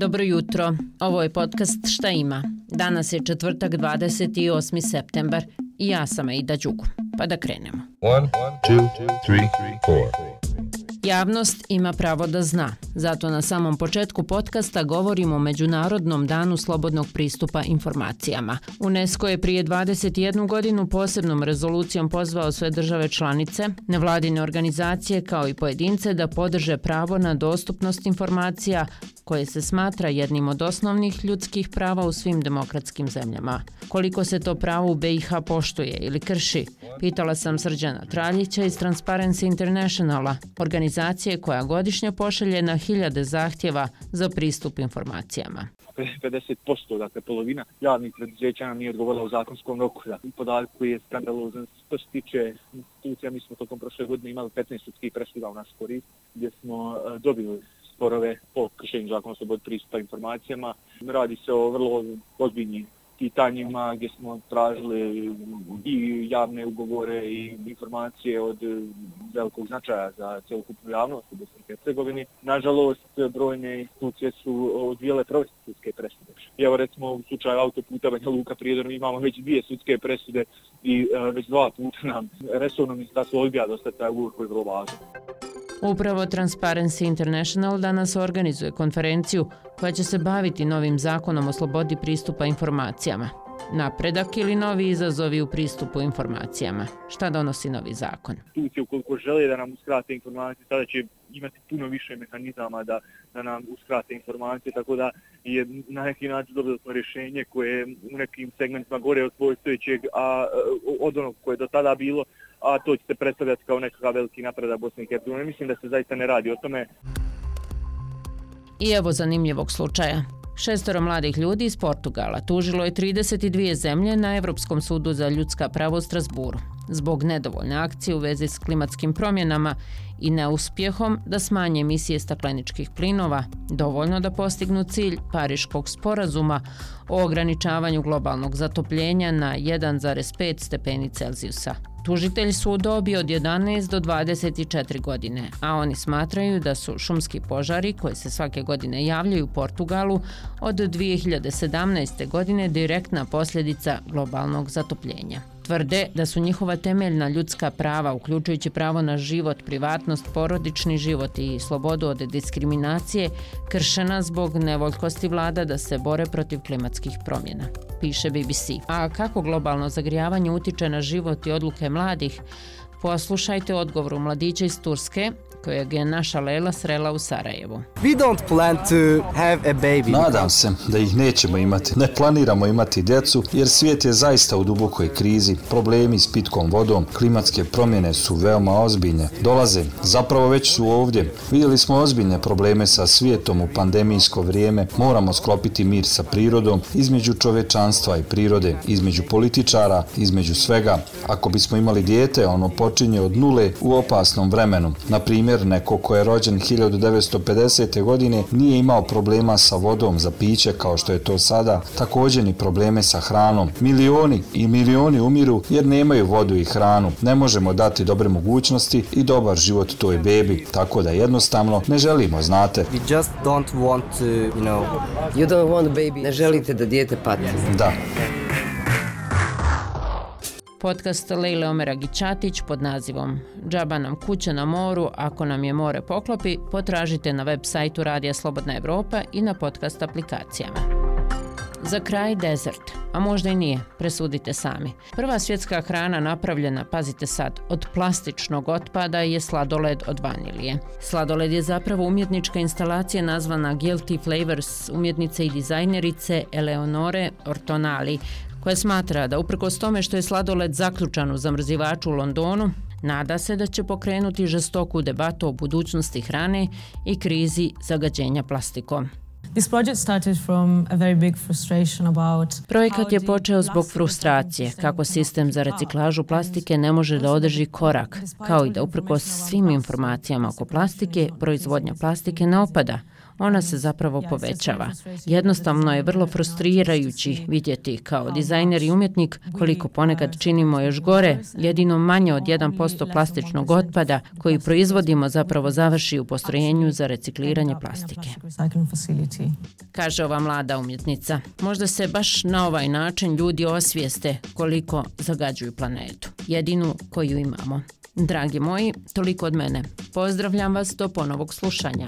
Dobro jutro. Ovo je podcast Šta ima. Danas je četvrtak 28. septembar i ja sam Aida Đugu. Pa da krenemo. 1, 2, 3, 4. Javnost ima pravo da zna. Zato na samom početku podcasta govorimo o Međunarodnom danu slobodnog pristupa informacijama. UNESCO je prije 21 godinu posebnom rezolucijom pozvao sve države članice, nevladine organizacije kao i pojedince da podrže pravo na dostupnost informacija koje se smatra jednim od osnovnih ljudskih prava u svim demokratskim zemljama. Koliko se to pravo u BiH poštuje ili krši? Pitala sam Srđana Traljića iz Transparency Internationala, organizacije koja godišnje pošalje na hiljade zahtjeva za pristup informacijama. 50%, dakle polovina javnih preduzeća nam nije odgovorila u zakonskom roku. Dakle, podatak koji je skandalozan što se tiče institucija, mi smo tokom prošle godine imali 15 sudskih presuda u naš korist, gdje smo e, dobili sporove po kršenju zakona slobod pristupa informacijama. Radi se o vrlo ozbiljnim pitanjima gdje smo tražili i javne ugovore i informacije od e, velikog značaja za celokupnu javnost u Bosni i Hercegovini. Nažalost, brojne institucije su odvijele provesti sudske presude. I evo recimo u slučaju autoputa Banja Luka Prijedor imamo već dvije sudske presude i e, već dva puta nam resorno ministarstvo odbija dosta taj ugovor koji je vrlo važan. Upravo Transparency International danas organizuje konferenciju koja će se baviti novim zakonom o slobodi pristupa informacijama. Napredak ili novi izazovi u pristupu informacijama? Šta donosi novi zakon? Institucije ukoliko žele da nam uskrate informacije, tada će imati puno više mehanizama da, da nam uskrate informacije, tako da je na neki način dobro rješenje koje u nekim segmentima gore od postojećeg, a od onog koje je do tada bilo, a to će se predstavljati kao nekakav veliki napredak Bosne i Hercegovine. Mislim da se zaista ne radi o tome. I evo zanimljivog slučaja. Šestoro mladih ljudi iz Portugala tužilo je 32 zemlje na Evropskom sudu za ljudska pravo u Strasburu zbog nedovoljne akcije u vezi s klimatskim promjenama i neuspjehom da smanje emisije stakleničkih plinova, dovoljno da postignu cilj Pariškog sporazuma o ograničavanju globalnog zatopljenja na 1,5 stepeni Celzijusa. Tužitelj su u dobi od 11 do 24 godine, a oni smatraju da su šumski požari koji se svake godine javljaju u Portugalu od 2017. godine direktna posljedica globalnog zatopljenja tvrde da su njihova temeljna ljudska prava, uključujući pravo na život, privatnost, porodični život i slobodu od diskriminacije, kršena zbog nevoljkosti vlada da se bore protiv klimatskih promjena, piše BBC. A kako globalno zagrijavanje utiče na život i odluke mladih? Poslušajte odgovor u mladića iz Turske, kojeg je naša Lela srela u Sarajevu. We don't plan to have a baby. Nadam se da ih nećemo imati. Ne planiramo imati djecu jer svijet je zaista u dubokoj krizi. Problemi s pitkom vodom, klimatske promjene su veoma ozbiljne. Dolaze, zapravo već su ovdje. Vidjeli smo ozbiljne probleme sa svijetom u pandemijsko vrijeme. Moramo sklopiti mir sa prirodom između čovečanstva i prirode, između političara, između svega. Ako bismo imali dijete, ono počinje od nule u opasnom vremenu. Na primjer, primjer, neko ko je rođen 1950. godine nije imao problema sa vodom za piće kao što je to sada, također ni probleme sa hranom. Milioni i milioni umiru jer nemaju vodu i hranu. Ne možemo dati dobre mogućnosti i dobar život toj bebi, tako da jednostavno ne želimo, znate. We just don't want to, you know... You don't want baby. Ne želite da dijete pati. Da. Podcast Lejle Omeragićatić pod nazivom Džaba nam kuća na moru, ako nam je more poklopi, potražite na web sajtu Radija Slobodna Evropa i na podcast aplikacijama. Za kraj desert, a možda i nije, presudite sami. Prva svjetska hrana napravljena, pazite sad, od plastičnog otpada je sladoled od vanilije. Sladoled je zapravo umjetnička instalacija nazvana Guilty Flavors umjetnice i dizajnerice Eleonore Ortonali, koja smatra da uprkos tome što je sladoled zaključan u zamrzivaču u Londonu, nada se da će pokrenuti žestoku debatu o budućnosti hrane i krizi zagađenja plastikom. Projekat je počeo zbog frustracije kako sistem za reciklažu plastike ne može da održi korak, kao i da uprkos svim informacijama oko plastike, proizvodnja plastike ne opada, ona se zapravo povećava. Jednostavno je vrlo frustrirajući vidjeti kao dizajner i umjetnik koliko ponekad činimo još gore, jedino manje od 1% plastičnog otpada koji proizvodimo zapravo završi u postrojenju za recikliranje plastike. Kaže ova mlada umjetnica. Možda se baš na ovaj način ljudi osvijeste koliko zagađuju planetu. Jedinu koju imamo. Dragi moji, toliko od mene. Pozdravljam vas do ponovog slušanja.